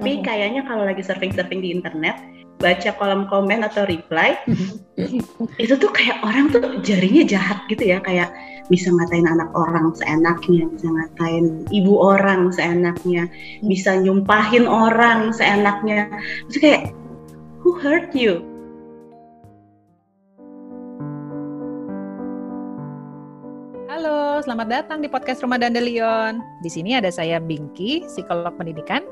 tapi mm-hmm. kayaknya kalau lagi surfing-surfing di internet baca kolom komen atau reply itu tuh kayak orang tuh jarinya jahat gitu ya kayak bisa ngatain anak orang seenaknya bisa ngatain ibu orang seenaknya bisa nyumpahin orang seenaknya terus kayak who hurt you Halo, selamat datang di podcast Rumah Dandelion. Di sini ada saya Binky, psikolog pendidikan,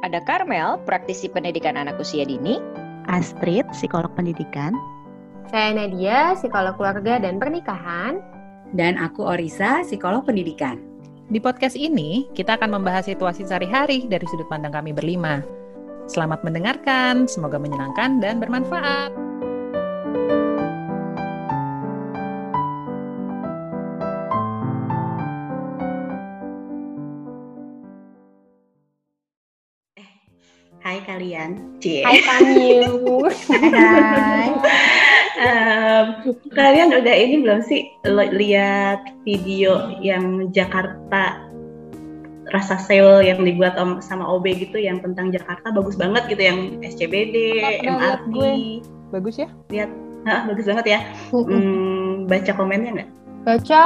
ada Karmel, praktisi pendidikan anak usia dini. Astrid, psikolog pendidikan. Saya Nadia, psikolog keluarga dan pernikahan. Dan aku Orisa, psikolog pendidikan. Di podcast ini, kita akan membahas situasi sehari-hari dari sudut pandang kami berlima. Selamat mendengarkan, semoga menyenangkan dan bermanfaat. Kalian. Cie. Hai Panyu. Hai. um, kalian udah ini belum sih lihat video yang Jakarta rasa sale yang dibuat om sama OB gitu yang tentang Jakarta bagus banget gitu yang SCBD, MRT. Bagus ya? Lihat, nah, bagus banget ya. Hmm, baca komennya nggak? Baca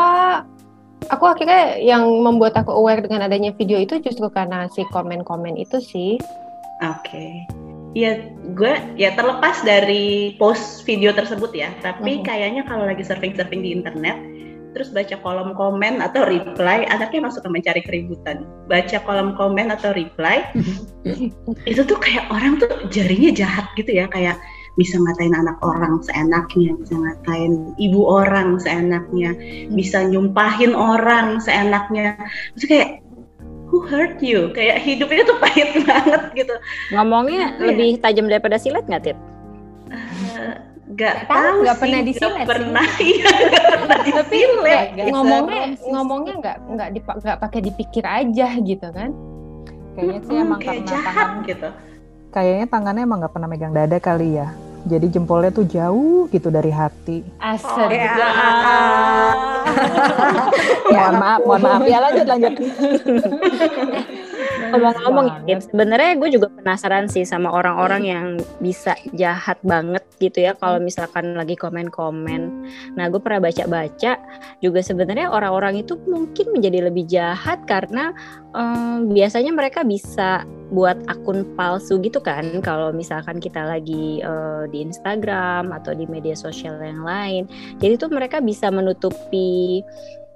aku akhirnya yang membuat aku aware dengan adanya video itu justru karena si komen-komen itu sih Oke. Okay. Ya, gue ya terlepas dari post video tersebut ya, tapi mm-hmm. kayaknya kalau lagi surfing-surfing di internet, terus baca kolom komen atau reply, anaknya masuk ke mencari keributan. Baca kolom komen atau reply, itu tuh kayak orang tuh jarinya jahat gitu ya, kayak bisa ngatain anak orang seenaknya, bisa ngatain ibu orang seenaknya, bisa nyumpahin orang seenaknya. Terus kayak who hurt you? Kayak hidupnya tuh pahit banget gitu. Ngomongnya ya? lebih tajam daripada silet nggak tit? Uh, Gak tahu nggak pernah disilet pernah iya pernah tapi gak, ngomongnya ngomongnya nggak nggak nggak pakai dipikir aja gitu kan? Kayaknya sih emang kayak karena jahat tangan, gitu. Kayaknya tangannya emang nggak pernah megang dada kali ya jadi jempolnya tuh jauh gitu dari hati. Asal. Oh, ya. mohon maaf, mohon maaf. Ya lanjut, lanjut. Ngomong-ngomong, sebenarnya gue juga penasaran sih sama orang-orang yang bisa jahat banget gitu ya kalau misalkan lagi komen-komen. Nah, gue pernah baca-baca juga sebenarnya orang-orang itu mungkin menjadi lebih jahat karena um, biasanya mereka bisa buat akun palsu gitu kan kalau misalkan kita lagi uh, di Instagram atau di media sosial yang lain. Jadi tuh mereka bisa menutupi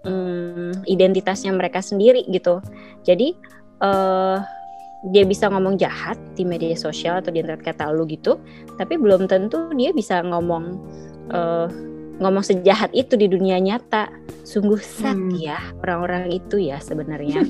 um, identitasnya mereka sendiri gitu. Jadi uh, dia bisa ngomong jahat di media sosial atau di internet kata lu gitu, tapi belum tentu dia bisa ngomong uh, ngomong sejahat itu di dunia nyata. Sungguh sad hmm. ya orang-orang itu ya sebenarnya.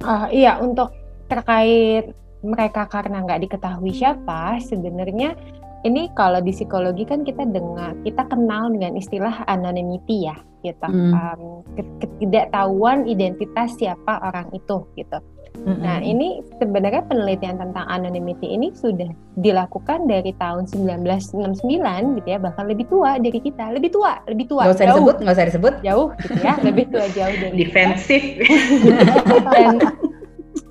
Uh, iya untuk terkait mereka karena nggak diketahui siapa sebenarnya ini kalau di psikologi kan kita dengar kita kenal dengan istilah anonymity ya gitu. Hmm. um, ketidaktahuan identitas siapa orang itu gitu. Hmm nah ini sebenarnya penelitian tentang anonymity ini sudah dilakukan dari tahun 1969 gitu ya bahkan lebih tua dari kita. Lebih tua lebih tua. Nggak usah jauh. disebut nggak usah disebut. Jauh gitu ya lebih tua jauh dari defensif. Dan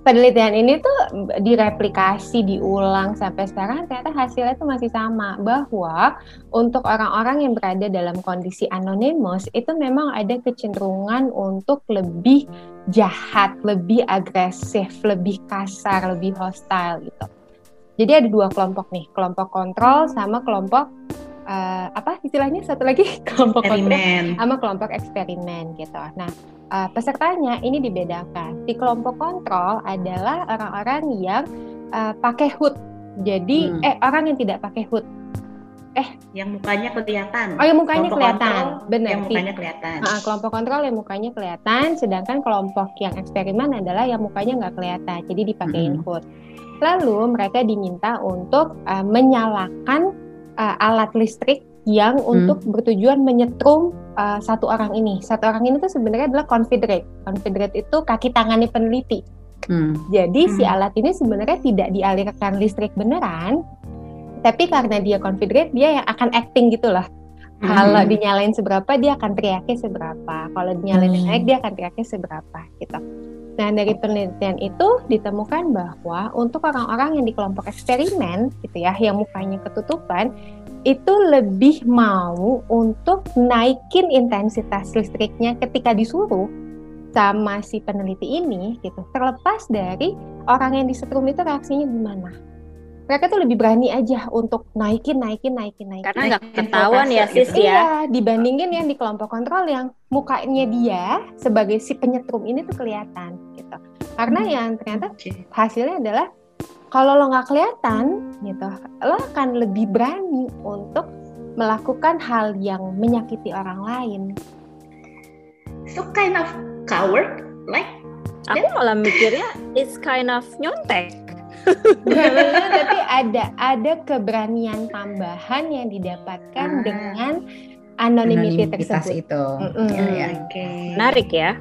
penelitian ini tuh direplikasi, diulang sampai sekarang ternyata hasilnya tuh masih sama bahwa untuk orang-orang yang berada dalam kondisi anonimus itu memang ada kecenderungan untuk lebih jahat, lebih agresif, lebih kasar, lebih hostile gitu. Jadi ada dua kelompok nih, kelompok kontrol sama kelompok uh, apa istilahnya satu lagi kelompok kontrol sama kelompok eksperimen gitu. Nah uh, pesertanya ini dibedakan. Di kelompok kontrol adalah orang-orang yang uh, pakai hood. Jadi hmm. eh orang yang tidak pakai hood. Eh, yang mukanya kelihatan. Oh, yang mukanya kelompok kelihatan. Benar. Yang mukanya kelihatan. Uh, kelompok kontrol yang mukanya kelihatan, sedangkan kelompok yang eksperimen adalah yang mukanya nggak kelihatan. Jadi dipakein hmm. hood. Lalu mereka diminta untuk uh, menyalakan uh, alat listrik yang hmm. untuk bertujuan menyetrum uh, satu orang ini. Satu orang ini tuh sebenarnya adalah confederate. Confederate itu kaki tangannya peneliti. Hmm. Jadi hmm. si alat ini sebenarnya tidak dialirkan listrik beneran, tapi karena dia confederate dia yang akan acting gitu loh. Kalau dinyalain seberapa dia akan teriaknya seberapa. Kalau dinyalain Hmm. naik dia akan teriaknya seberapa gitu. Nah dari penelitian itu ditemukan bahwa untuk orang-orang yang di kelompok eksperimen gitu ya, yang mukanya ketutupan, itu lebih mau untuk naikin intensitas listriknya ketika disuruh sama si peneliti ini gitu. Terlepas dari orang yang disetrum itu reaksinya gimana. Mereka tuh lebih berani aja untuk naikin, naikin, naikin, naikin. Karena nggak ketahuan ya sis gitu. ya. Iya, dibandingin yang di kelompok kontrol yang mukanya dia sebagai si penyetrum ini tuh kelihatan gitu. Karena yang ternyata hasilnya adalah kalau lo nggak kelihatan gitu, lo akan lebih berani untuk melakukan hal yang menyakiti orang lain. So kind of coward, like Aku malah mikirnya it's kind of nyontek. Sebenarnya tapi ada ada keberanian tambahan yang didapatkan Ah. dengan Anonimitas tersebut. itu. Mm-mm. Ya, ya. Oke. Menarik ya.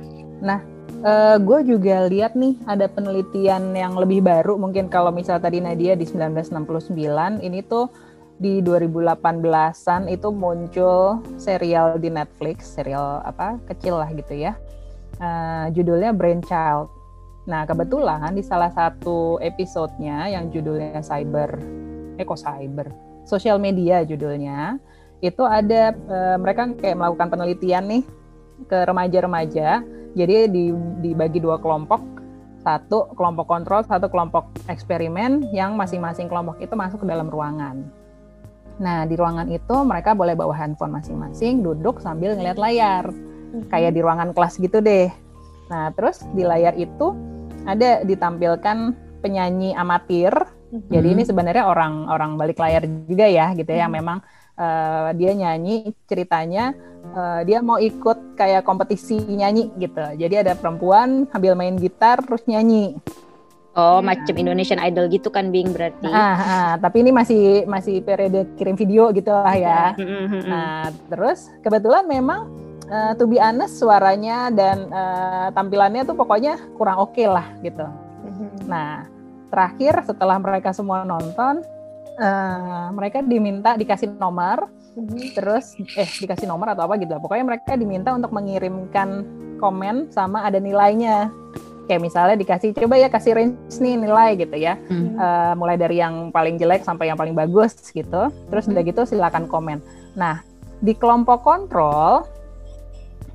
Gue Eh, juga lihat nih ada penelitian yang lebih baru. Mungkin kalau misal tadi Nadia di 1969 ini tuh di 2018-an itu muncul serial di Netflix serial apa kecil lah gitu ya. Eh, judulnya Brainchild nah kebetulan di salah satu episodenya yang judulnya Cyber eh kok Cyber? Social Media judulnya itu ada eh, mereka kayak melakukan penelitian nih ke remaja-remaja jadi di- dibagi dua kelompok, satu kelompok kontrol, satu kelompok eksperimen yang masing-masing kelompok itu masuk ke dalam ruangan. Nah di ruangan itu mereka boleh bawa handphone masing-masing, duduk sambil ngeliat layar, kayak di ruangan kelas gitu deh. Nah terus di layar itu ada ditampilkan penyanyi amatir. Jadi ini sebenarnya orang-orang balik layar juga ya gitu ya, yang memang eh, dia nyanyi ceritanya eh, dia mau ikut kayak kompetisi nyanyi gitu. Jadi ada perempuan sambil main gitar terus nyanyi. Oh, macam Indonesian Idol gitu kan Bing berarti. Ah, ah, tapi ini masih masih periode kirim video gitu lah ya. Mm, mm, mm. Nah, terus kebetulan memang eh, to be honest suaranya dan eh, tampilannya tuh pokoknya kurang oke lah gitu. Nah, terakhir setelah mereka semua nonton, eh, mereka diminta dikasih nomor, terus eh dikasih nomor atau apa gitu. lah. Pokoknya mereka diminta untuk mengirimkan komen sama ada nilainya. Kayak misalnya dikasih coba ya kasih range nih nilai gitu ya. Hmm. Eh, mulai dari yang paling jelek sampai yang paling bagus gitu. Terus udah gitu silakan komen. Nah, di kelompok kontrol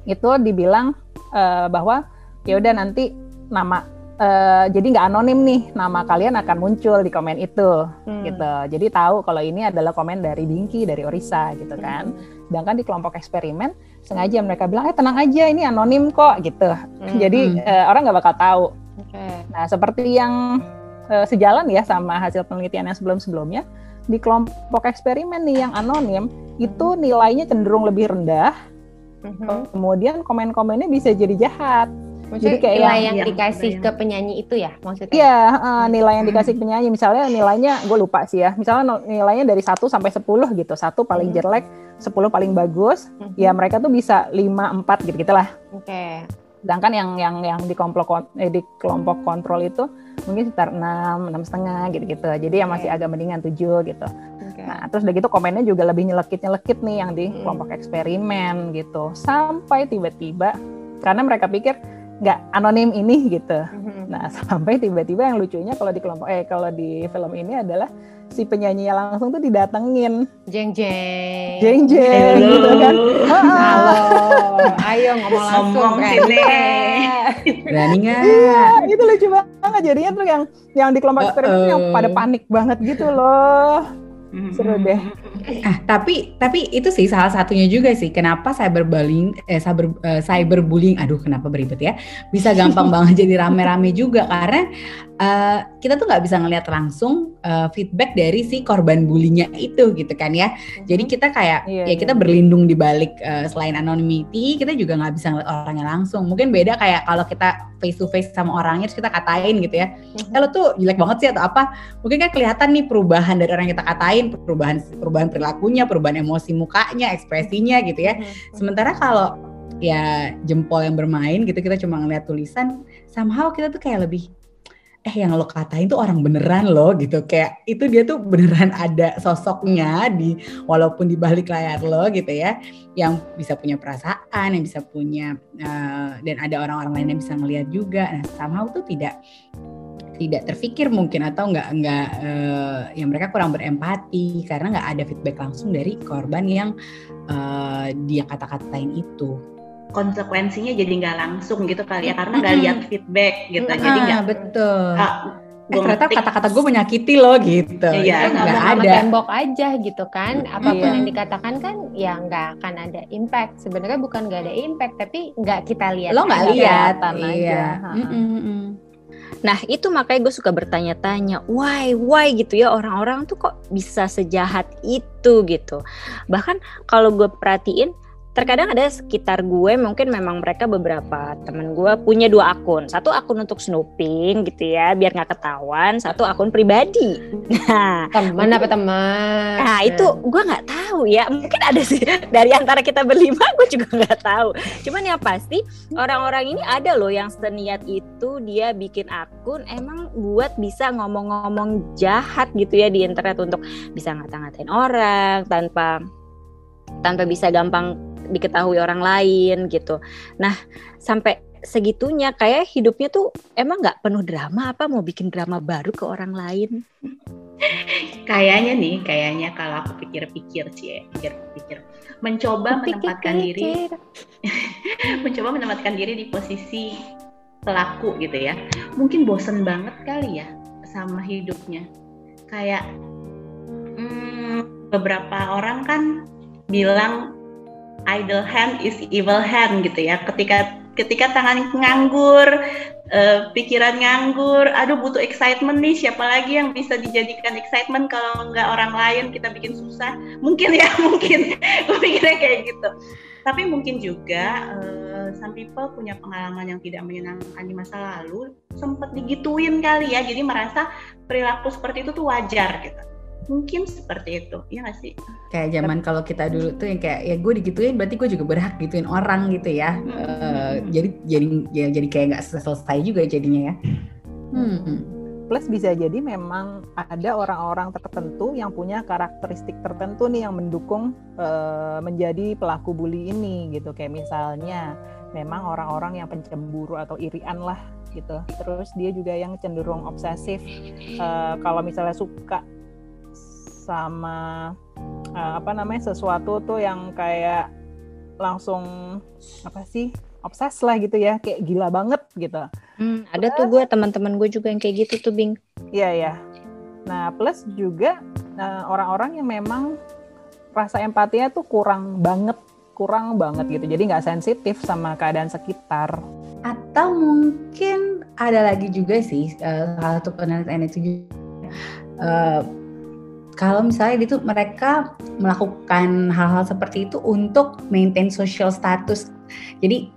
itu dibilang eh, bahwa ya udah nanti nama eh, jadi nggak anonim nih nama kalian akan muncul di komen itu Hmm. gitu. Jadi tahu kalau ini adalah komen dari Dinky dari Orisa gitu kan. Sedangkan di kelompok eksperimen sengaja mereka bilang eh tenang aja ini anonim kok gitu. Hmm. Jadi Hmm. eh, orang nggak bakal tahu. Oke. Nah, seperti yang eh, sejalan ya sama hasil penelitian yang sebelum-sebelumnya, di kelompok eksperimen nih yang anonim itu nilainya cenderung lebih rendah, kemudian komen-komennya bisa jadi jahat. Maksudnya Jadi kayak nilai yang- yang yang dikasih kebayang. ke penyanyi itu ya maksudnya? Iya, eh, nilai yang dikasih penyanyi, misalnya nilainya gue lupa sih ya, misalnya nilainya dari 1 sampai 10 gitu, satu paling Hmm. jelek, 10 paling bagus, ya mereka tuh bisa 5, 4 gitu gitulah. Oke. Sedangkan yang yang yang di kelompok eh, di kelompok kontrol itu mungkin sekitar 6, 6 setengah gitu-gitu. Jadi yang masih Oke. agak mendingan 7 gitu. Oke. Nah, terus udah gitu komennya juga lebih nyelekit-nyelekit nih yang di Hmm. kelompok eksperimen gitu. Sampai tiba-tiba karena mereka pikir nggak anonim ini gitu. Mhm. Nah, sampai tiba-tiba yang lucunya kalau di kelompok eh kalau di film ini adalah si penyanyinya langsung tuh didatengin. Jeng jeng. Jeng jeng Hello. gitu kan. Halo. Ayo ngomong langsung. Ngomong sini. Berani nggak? Iya, itu lucu banget jadinya tuh yang yang di kelompok eksperimen yang Uh-oh. pada panik banget gitu loh. Hmm. Seru deh. Ah, tapi tapi itu sih salah satunya juga sih kenapa cyberbullying eh cyber eh, cyberbullying aduh kenapa beribet ya bisa gampang banget jadi rame-rame juga karena eh, kita tuh nggak bisa ngelihat langsung eh, feedback dari si korban bullyingnya itu gitu kan ya. Jadi kita kayak Iya, ya iya. kita berlindung di balik eh, selain anonymity kita juga nggak bisa ngeliat orangnya langsung. Mungkin beda kayak kalau kita face to face sama orangnya terus kita katain gitu ya. Eh lo tuh jelek banget sih atau apa? Mungkin kan kelihatan nih perubahan dari orang yang kita katain perubahan perubahan perilakunya perubahan emosi mukanya ekspresinya gitu ya. Sementara kalau ya jempol yang bermain gitu kita cuma ngeliat tulisan somehow kita tuh kayak lebih eh yang lo katain tuh orang beneran loh gitu. Kayak itu dia tuh beneran ada sosoknya di walaupun di balik layar lo gitu ya yang bisa punya perasaan yang bisa punya uh, dan ada orang-orang lain yang bisa ngelihat juga. Nah somehow tuh tidak tidak terfikir mungkin atau nggak nggak uh, yang mereka kurang berempati karena nggak ada feedback langsung dari korban yang uh, dia kata-katain itu konsekuensinya jadi nggak langsung gitu kali ya karena nggak lihat feedback gitu mm -hmm. jadi nggak betul. Ah, eh, ternyata kata-kata gue menyakiti lo gitu. Iya. Nggak ada. tembok aja gitu kan. Apa pun iya. yang dikatakan kan ya nggak akan ada impact. Sebenarnya bukan nggak ada impact tapi nggak kita lihat lo nggak lihat. iya. aja. Mm -mm. Nah itu makanya gue suka bertanya-tanya, why, why? gitu ya. Orang-orang tuh kok bisa sejahat itu gitu. Bahkan kalau gue perhatiin terkadang ada sekitar gue mungkin memang mereka beberapa temen gue punya dua akun. Satu akun untuk snooping gitu ya biar nggak ketahuan. Satu akun pribadi. Nah teman apa teman nah itu gue nggak tahu ya. Mungkin ada sih. Dari antara kita berlima gue juga nggak tahu. Cuman yang pasti orang-orang ini ada loh yang seniat itu dia bikin akun emang buat bisa ngomong-ngomong jahat gitu ya di internet untuk bisa ngata-ngatain orang tanpa tanpa bisa gampang diketahui orang lain gitu. Nah sampai segitunya kayak hidupnya tuh emang nggak penuh drama apa mau bikin drama baru ke orang lain? kayaknya nih, kayaknya kalau aku pikir-pikir sih, ya, pikir-pikir, mencoba pikir, menempatkan pikir. diri, mencoba menempatkan diri di posisi pelaku gitu ya. Mungkin bosen banget kali ya sama hidupnya. Kayak hmm, beberapa orang kan bilang idle hand is evil hand gitu ya. Ketika ketika tangan nganggur, uh, pikiran nganggur, aduh butuh excitement nih, siapa lagi yang bisa dijadikan excitement kalau nggak orang lain kita bikin susah? Mungkin ya, mungkin. Gue pikirnya kayak gitu. Tapi mungkin juga uh, some people punya pengalaman yang tidak menyenangkan di masa lalu, sempat digituin kali ya, jadi merasa perilaku seperti itu tuh wajar gitu mungkin seperti itu ya nggak sih? Kayak zaman kalau kita dulu tuh yang kayak ya gue digituin berarti gue juga berhak gituin orang gitu ya. Hmm. uh, jadi jadi ya jadi kayak nggak selesai juga jadinya ya. Hmm. plus bisa jadi memang ada orang-orang tertentu yang punya karakteristik tertentu nih yang mendukung uh, menjadi pelaku bully ini gitu. Kayak misalnya memang orang-orang yang pencemburu atau irian lah gitu. Terus dia juga yang cenderung obsesif. Uh, kalau misalnya suka sama uh, apa namanya sesuatu tuh yang kayak langsung apa sih obses lah gitu ya kayak gila banget gitu. Hmm, ada plus, tuh gue teman-teman gue juga yang kayak gitu tuh Bing. Iya ya. Nah plus juga eh, orang-orang yang memang rasa empatinya tuh kurang banget, kurang banget gitu. Jadi nggak sensitif sama keadaan sekitar. Atau mungkin ada lagi juga sih uh, salah satu penelitian itu uh, kalau misalnya itu mereka melakukan hal-hal seperti itu untuk maintain social status. Jadi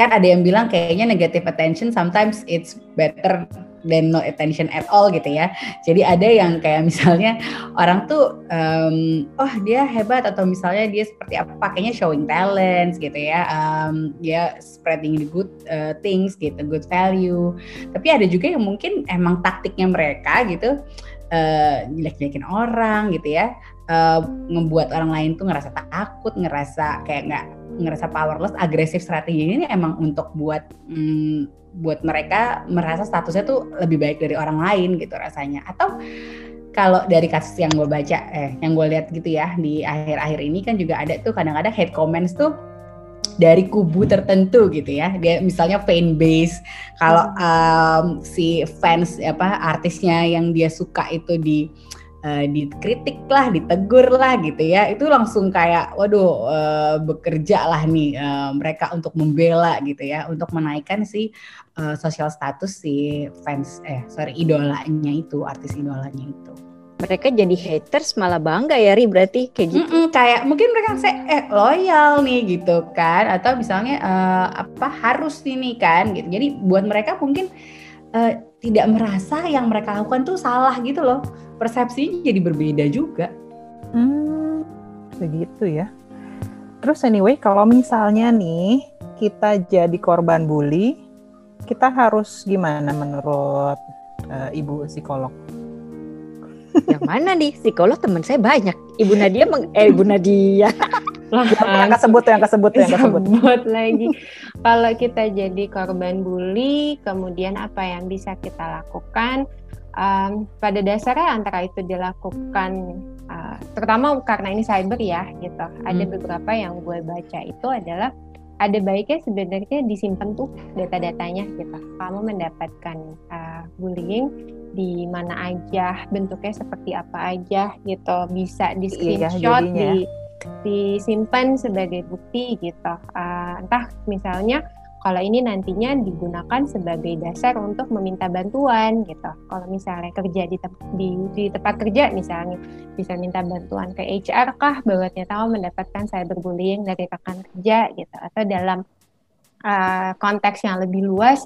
kan ada yang bilang kayaknya negative attention sometimes it's better than no attention at all gitu ya. Jadi ada yang kayak misalnya orang tuh um, oh dia hebat atau misalnya dia seperti apa pakainya showing talents gitu ya. Um, dia spreading the good uh, things gitu, good value. Tapi ada juga yang mungkin emang taktiknya mereka gitu uh, jelek-jelekin orang gitu ya. Uh, ngebuat orang lain tuh ngerasa takut ngerasa kayak nggak ngerasa powerless. Agresif strategi ini emang untuk buat mm, buat mereka merasa statusnya tuh lebih baik dari orang lain gitu rasanya. Atau kalau dari kasus yang gue baca eh yang gue lihat gitu ya di akhir-akhir ini kan juga ada tuh kadang-kadang hate comments tuh dari kubu tertentu gitu ya. Dia misalnya fan base kalau um, si fans apa artisnya yang dia suka itu di uh, dikritik lah, ditegur lah gitu ya. Itu langsung kayak waduh uh, bekerja lah nih uh, mereka untuk membela gitu ya, untuk menaikkan si uh, sosial status si fans eh sorry idolanya itu, artis idolanya itu. Mereka jadi haters malah bangga ya Ri berarti. Kayak gitu. Mm kayak mungkin mereka saya eh loyal nih gitu kan. Atau misalnya uh, apa harus ini kan gitu. Jadi buat mereka mungkin uh, tidak merasa yang mereka lakukan tuh salah gitu loh. Persepsinya jadi berbeda juga. Hmm begitu ya. Terus anyway kalau misalnya nih kita jadi korban bully kita harus gimana menurut uh, ibu psikolog? Yang mana nih? Psikolog teman saya banyak. Ibu Nadia meng eh Ibu Nadia. yang kesebut yang kesebut yang kesebut. Sebut lagi. Kalau kita jadi korban bully, kemudian apa yang bisa kita lakukan? Um, pada dasarnya antara itu dilakukan uh, terutama karena ini cyber ya gitu. Ada Hmm. beberapa yang gue baca itu adalah ada baiknya sebenarnya disimpan tuh data-datanya gitu. Kamu mendapatkan uh, bullying di mana aja, bentuknya seperti apa aja gitu. Bisa di Iya, screenshot, jadinya. di disimpan sebagai bukti gitu. Uh, entah misalnya kalau ini nantinya digunakan sebagai dasar untuk meminta bantuan gitu. Kalau misalnya kerja di, tem- di, di tempat kerja misalnya bisa minta bantuan ke HR kah bahwa ternyata kamu mendapatkan cyberbullying dari rekan kerja gitu atau dalam uh, konteks yang lebih luas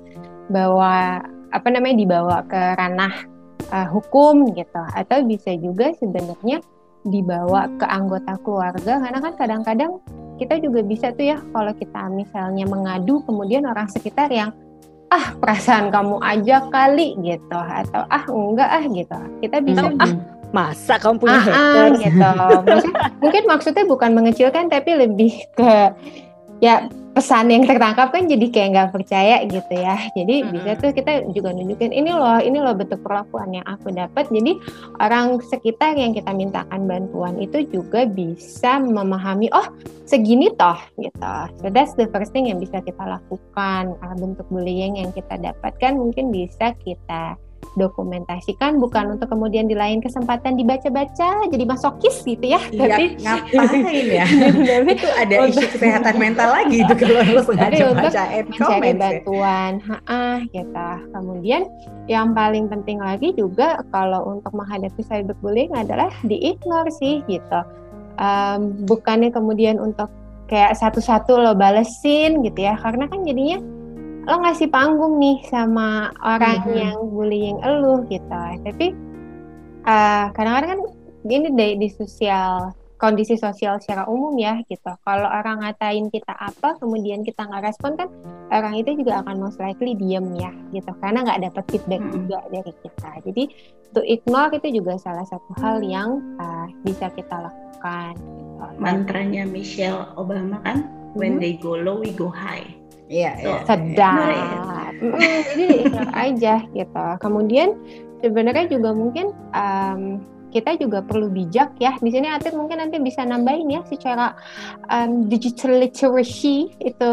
bahwa apa namanya dibawa ke ranah uh, hukum gitu. Atau bisa juga sebenarnya dibawa ke anggota keluarga karena kan kadang-kadang kita juga bisa tuh ya kalau kita misalnya mengadu kemudian orang sekitar yang ah perasaan kamu aja kali gitu. Atau ah enggak ah gitu. Kita bisa Hmm. ah Masa kamu punya ah, ah, gitu. Maksudnya, mungkin maksudnya bukan mengecilkan tapi lebih ke ya pesan yang tertangkap kan jadi kayak nggak percaya gitu ya. Jadi Mm-mm. bisa tuh kita juga nunjukin ini loh ini loh bentuk perlakuan yang aku dapat. Jadi orang sekitar yang kita mintakan bantuan itu juga bisa memahami oh segini toh gitu. So that's the first thing yang bisa kita lakukan. Bentuk bullying yang kita dapatkan mungkin bisa kita dokumentasikan bukan untuk kemudian di lain kesempatan dibaca-baca jadi masokis gitu ya Iya, tapi ngapain ya? tapi itu ada isu kesehatan mental lagi itu kalau lu Tapi sengaja untuk baca ad mencari comments ya. bantuan ha gitu kemudian yang paling penting lagi juga kalau untuk menghadapi cyberbullying adalah di-ignore sih gitu Em, bukannya kemudian untuk kayak satu-satu lo balesin gitu ya karena kan jadinya lo ngasih panggung nih sama orang Mhm. yang bullying elu gitu tapi eh, kadang-kadang kan gini deh di sosial kondisi sosial secara umum ya gitu kalau orang ngatain kita apa kemudian kita nggak respon kan orang itu juga akan most likely diem ya gitu karena nggak dapat feedback Mhm. juga dari kita jadi to ignore itu juga salah satu hal yang uh, bisa kita lakukan gitu. Mantranya Michelle Obama kan, when Mhm. they go low, we go high. Iya, iya. sedap. Mm, jadi aja gitu. Kemudian sebenarnya juga mungkin um, kita juga perlu bijak ya. Di sini Atit mungkin nanti bisa nambahin ya secara um, digital literacy itu.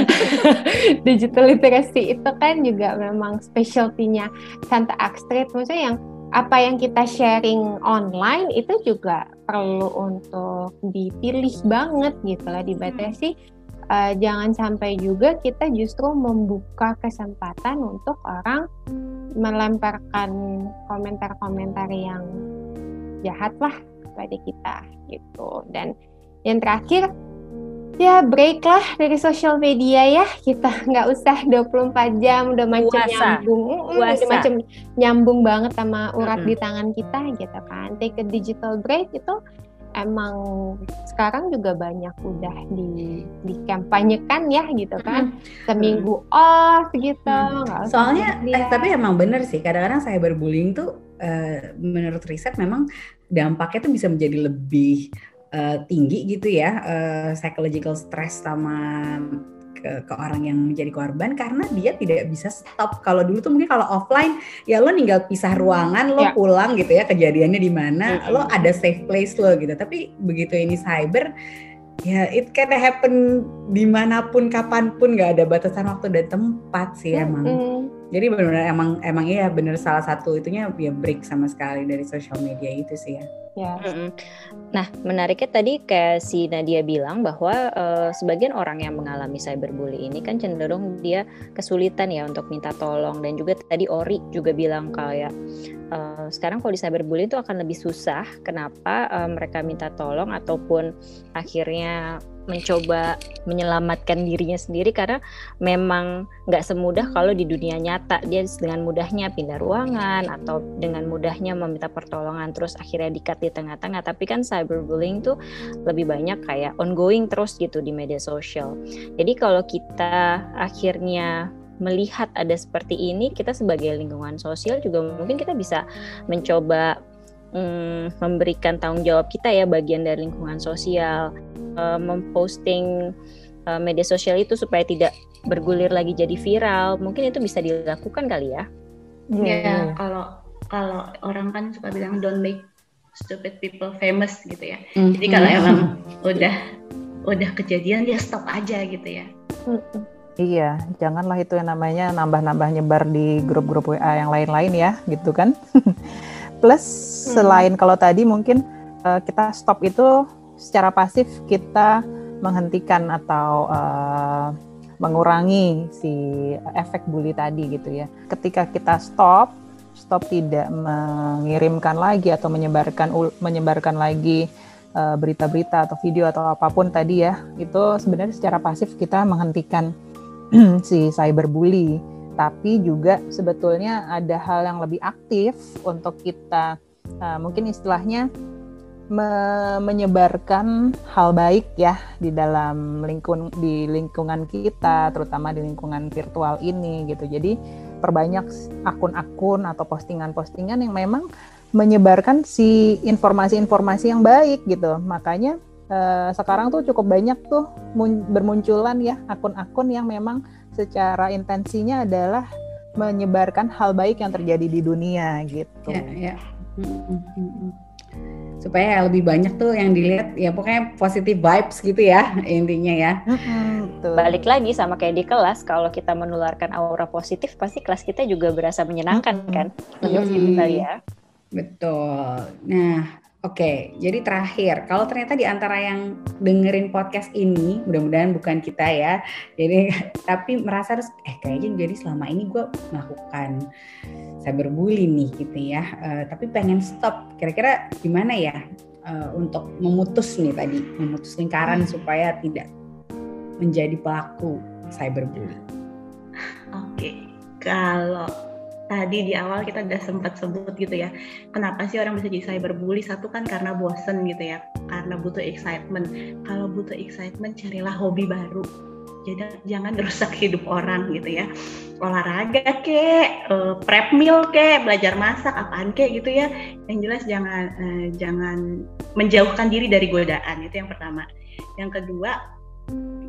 Digital literacy itu kan juga memang specialty-nya Santa Astrid. Maksudnya yang apa yang kita sharing online itu juga perlu untuk dipilih banget gitu lah. Dibatasi Eh, jangan sampai juga kita justru membuka kesempatan untuk orang melemparkan komentar-komentar yang jahat lah kepada kita gitu. Dan yang terakhir ya break lah dari sosial media ya. Kita nggak usah 24 jam udah macam Puasa. nyambung. Mm, udah macam nyambung banget sama urat Mm-mm. di tangan kita gitu kan. Take a digital break itu emang sekarang juga banyak udah di dikampanyekan ya gitu kan. Seminggu off gitu. Hmm. Soalnya, eh, tapi emang bener sih. Kadang-kadang cyberbullying tuh, eh, menurut riset memang dampaknya tuh bisa menjadi lebih eh, tinggi gitu ya, eh, psychological stress sama ke, ke orang yang menjadi korban karena dia tidak bisa stop. Kalau dulu tuh mungkin kalau offline ya lo tinggal pisah ruangan, lo Ya. pulang gitu ya kejadiannya di mana, Mm-mm. lo ada safe place lo gitu. Tapi begitu ini cyber ya it can happen di mana pun kapan pun nggak ada batasan waktu dan tempat sih emang. Jadi benar-benar emang emang iya bener salah satu itunya ya break sama sekali dari social media itu sih ya ya. Nah, menariknya tadi kayak si Nadia bilang bahwa eh, sebagian orang yang mengalami cyberbully ini kan cenderung dia kesulitan ya untuk minta tolong dan juga tadi Ori juga bilang kayak eh, sekarang kalau di cyberbully itu akan lebih susah. Kenapa eh, mereka minta tolong ataupun akhirnya mencoba menyelamatkan dirinya sendiri karena memang nggak semudah kalau di dunia nyata. Dia dengan mudahnya pindah ruangan atau dengan mudahnya meminta pertolongan terus akhirnya dikat di tengah-tengah. Tapi kan cyberbullying tuh lebih banyak kayak ongoing terus gitu di media sosial. Jadi kalau kita akhirnya melihat ada seperti ini, kita sebagai lingkungan sosial juga mungkin kita bisa mencoba um, memberikan tanggung jawab kita ya bagian dari lingkungan sosial, uh, memposting uh, media sosial itu supaya tidak bergulir lagi jadi viral. Mungkin itu bisa dilakukan kali ya. Iya, yeah, kalau kalau orang kan suka bilang don't make stupid people famous gitu ya. Mm-hmm. Jadi kalau emang udah udah kejadian dia stop aja gitu ya. Iya, janganlah itu yang namanya nambah-nambah nyebar di grup-grup WA yang lain-lain ya, gitu kan. Plus hmm. selain kalau tadi mungkin uh, kita stop itu secara pasif kita menghentikan atau uh, mengurangi si efek bully tadi gitu ya. Ketika kita stop, stop tidak mengirimkan lagi atau menyebarkan menyebarkan lagi eh, berita-berita uh, atau video atau apa pun tadi ya, itu sebenarnya secara pasif kita menghentikan si cyberbully, tapi juga sebetulnya ada hal yang lebih aktif untuk kita uh, mungkin istilahnya me menyebarkan hal baik ya di dalam lingkung di lingkungan kita, terutama di lingkungan virtual ini gitu. Jadi perbanyak akun-akun atau postingan-postingan yang memang menyebarkan si informasi-informasi yang baik gitu. Makanya Eh, sekarang tuh cukup banyak tuh bermunculan ya akun-akun yang memang secara intensinya adalah menyebarkan hal baik yang terjadi di dunia gitu. Ya, ya. Supaya lebih banyak tuh yang dilihat ya pokoknya positive vibes gitu ya intinya ya. Betul. Balik lagi sama kayak di kelas kalau kita menularkan aura positif pasti kelas kita juga berasa menyenangkan kan. Menurut hmm. ya. Betul. Nah, Oke, jadi terakhir, kalau ternyata di antara yang dengerin podcast ini, mudah-mudahan bukan kita ya, jadi tapi merasa harus, eh kayaknya jadi selama ini gue melakukan cyberbully nih gitu ya, uh, tapi pengen stop, kira-kira gimana ya uh, untuk memutus nih tadi, memutus lingkaran supaya tidak menjadi pelaku cyberbully? Oke, kalau tadi di awal kita udah sempat sebut gitu ya kenapa sih orang bisa jadi cyberbully? Satu kan karena bosen gitu ya karena butuh excitement. Kalau butuh excitement carilah hobi baru. Jadi jangan merusak hidup orang gitu ya. Olahraga kek uh, prep meal kek belajar masak apaan kek gitu ya. Yang jelas jangan uh, jangan menjauhkan diri dari godaan itu yang pertama. Yang kedua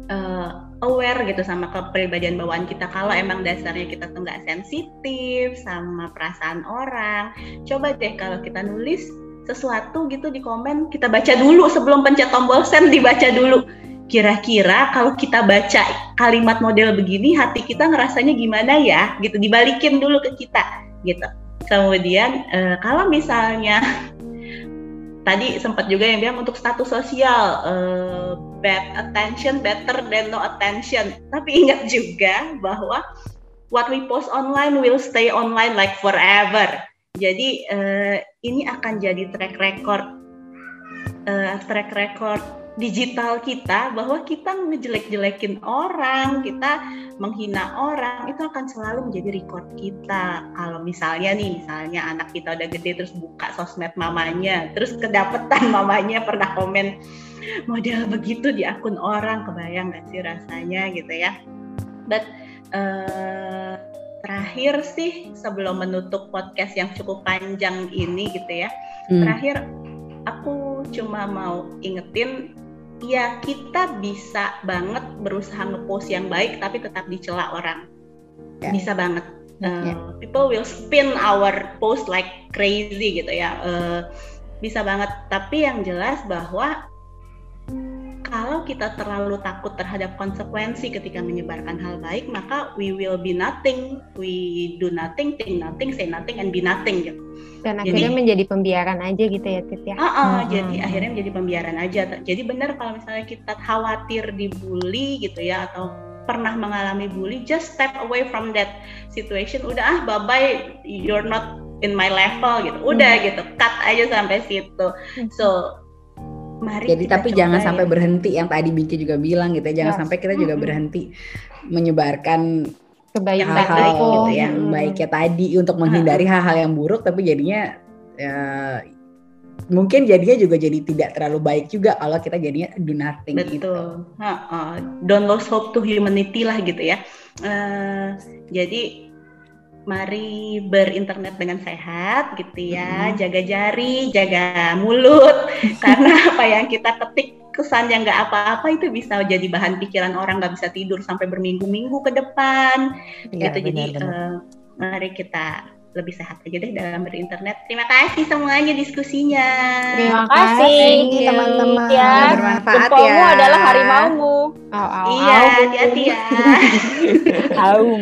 uh, aware gitu sama kepribadian bawaan kita. Kalau emang dasarnya kita tuh nggak sensitif sama perasaan orang coba deh kalau kita nulis sesuatu gitu di komen kita baca dulu sebelum pencet tombol send dibaca dulu. Kira-kira kalau kita baca kalimat model begini hati kita ngerasanya gimana ya? Gitu dibalikin dulu ke kita gitu. Kemudian uh, kalau misalnya tadi sempat juga yang bilang untuk status sosial uh, bad attention better than no attention. Tapi ingat juga bahwa what we post online will stay online like forever. Jadi uh, ini akan jadi track record uh, track record digital kita bahwa kita ngejelek-jelekin orang, kita menghina orang itu akan selalu menjadi record kita. Kalau misalnya nih, misalnya anak kita udah gede terus buka sosmed mamanya, terus kedapetan mamanya pernah komen model begitu di akun orang, kebayang gak sih rasanya gitu ya. But uh, terakhir sih sebelum menutup podcast yang cukup panjang ini gitu ya, hmm. terakhir cuma mau ingetin ya kita bisa banget berusaha ngepost yang baik tapi tetap dicela orang yeah. bisa banget uh, yeah. people will spin our post like crazy gitu ya uh, bisa banget tapi yang jelas bahwa kalau kita terlalu takut terhadap konsekuensi ketika menyebarkan hal baik, maka we will be nothing, we do nothing, think nothing, say nothing, and be nothing gitu. Dan akhirnya jadi, menjadi pembiaran aja gitu ya, Tit ya. Uh, uh, hmm. Jadi akhirnya menjadi pembiaran aja. Jadi benar kalau misalnya kita khawatir dibully gitu ya, atau pernah mengalami bully, just step away from that situation. Udah ah, bye bye, you're not in my level gitu. Udah hmm. gitu, cut aja sampai situ. Hmm. So Mari Jadi tapi jangan ya. sampai berhenti yang tadi Biki juga bilang gitu ya. Jangan yes. sampai kita juga berhenti menyebarkan kebaikan hal-hal gitu yang hmm. baiknya tadi untuk menghindari hal-hal yang buruk tapi jadinya ya mungkin jadinya juga jadi tidak terlalu baik juga kalau kita jadinya do nothing Betul. gitu. Ha. Don't lose hope to humanity lah gitu ya. Eh, jadi mari berinternet dengan sehat gitu ya. Jaga jari, jaga mulut. Karena apa yang kita ketik kesan yang nggak apa-apa itu bisa jadi bahan pikiran orang nggak bisa tidur sampai berminggu-minggu ke depan. Iya, gitu. Jadi benar-benar. eh, mari kita lebih sehat aja deh dalam berinternet. Terima kasih semuanya diskusinya. Terima kasih. Teman-teman. Ya, Bermanfaat jempolmu ya. adalah harimaumu. Au, au, Iya, hati-hati ya. Aum.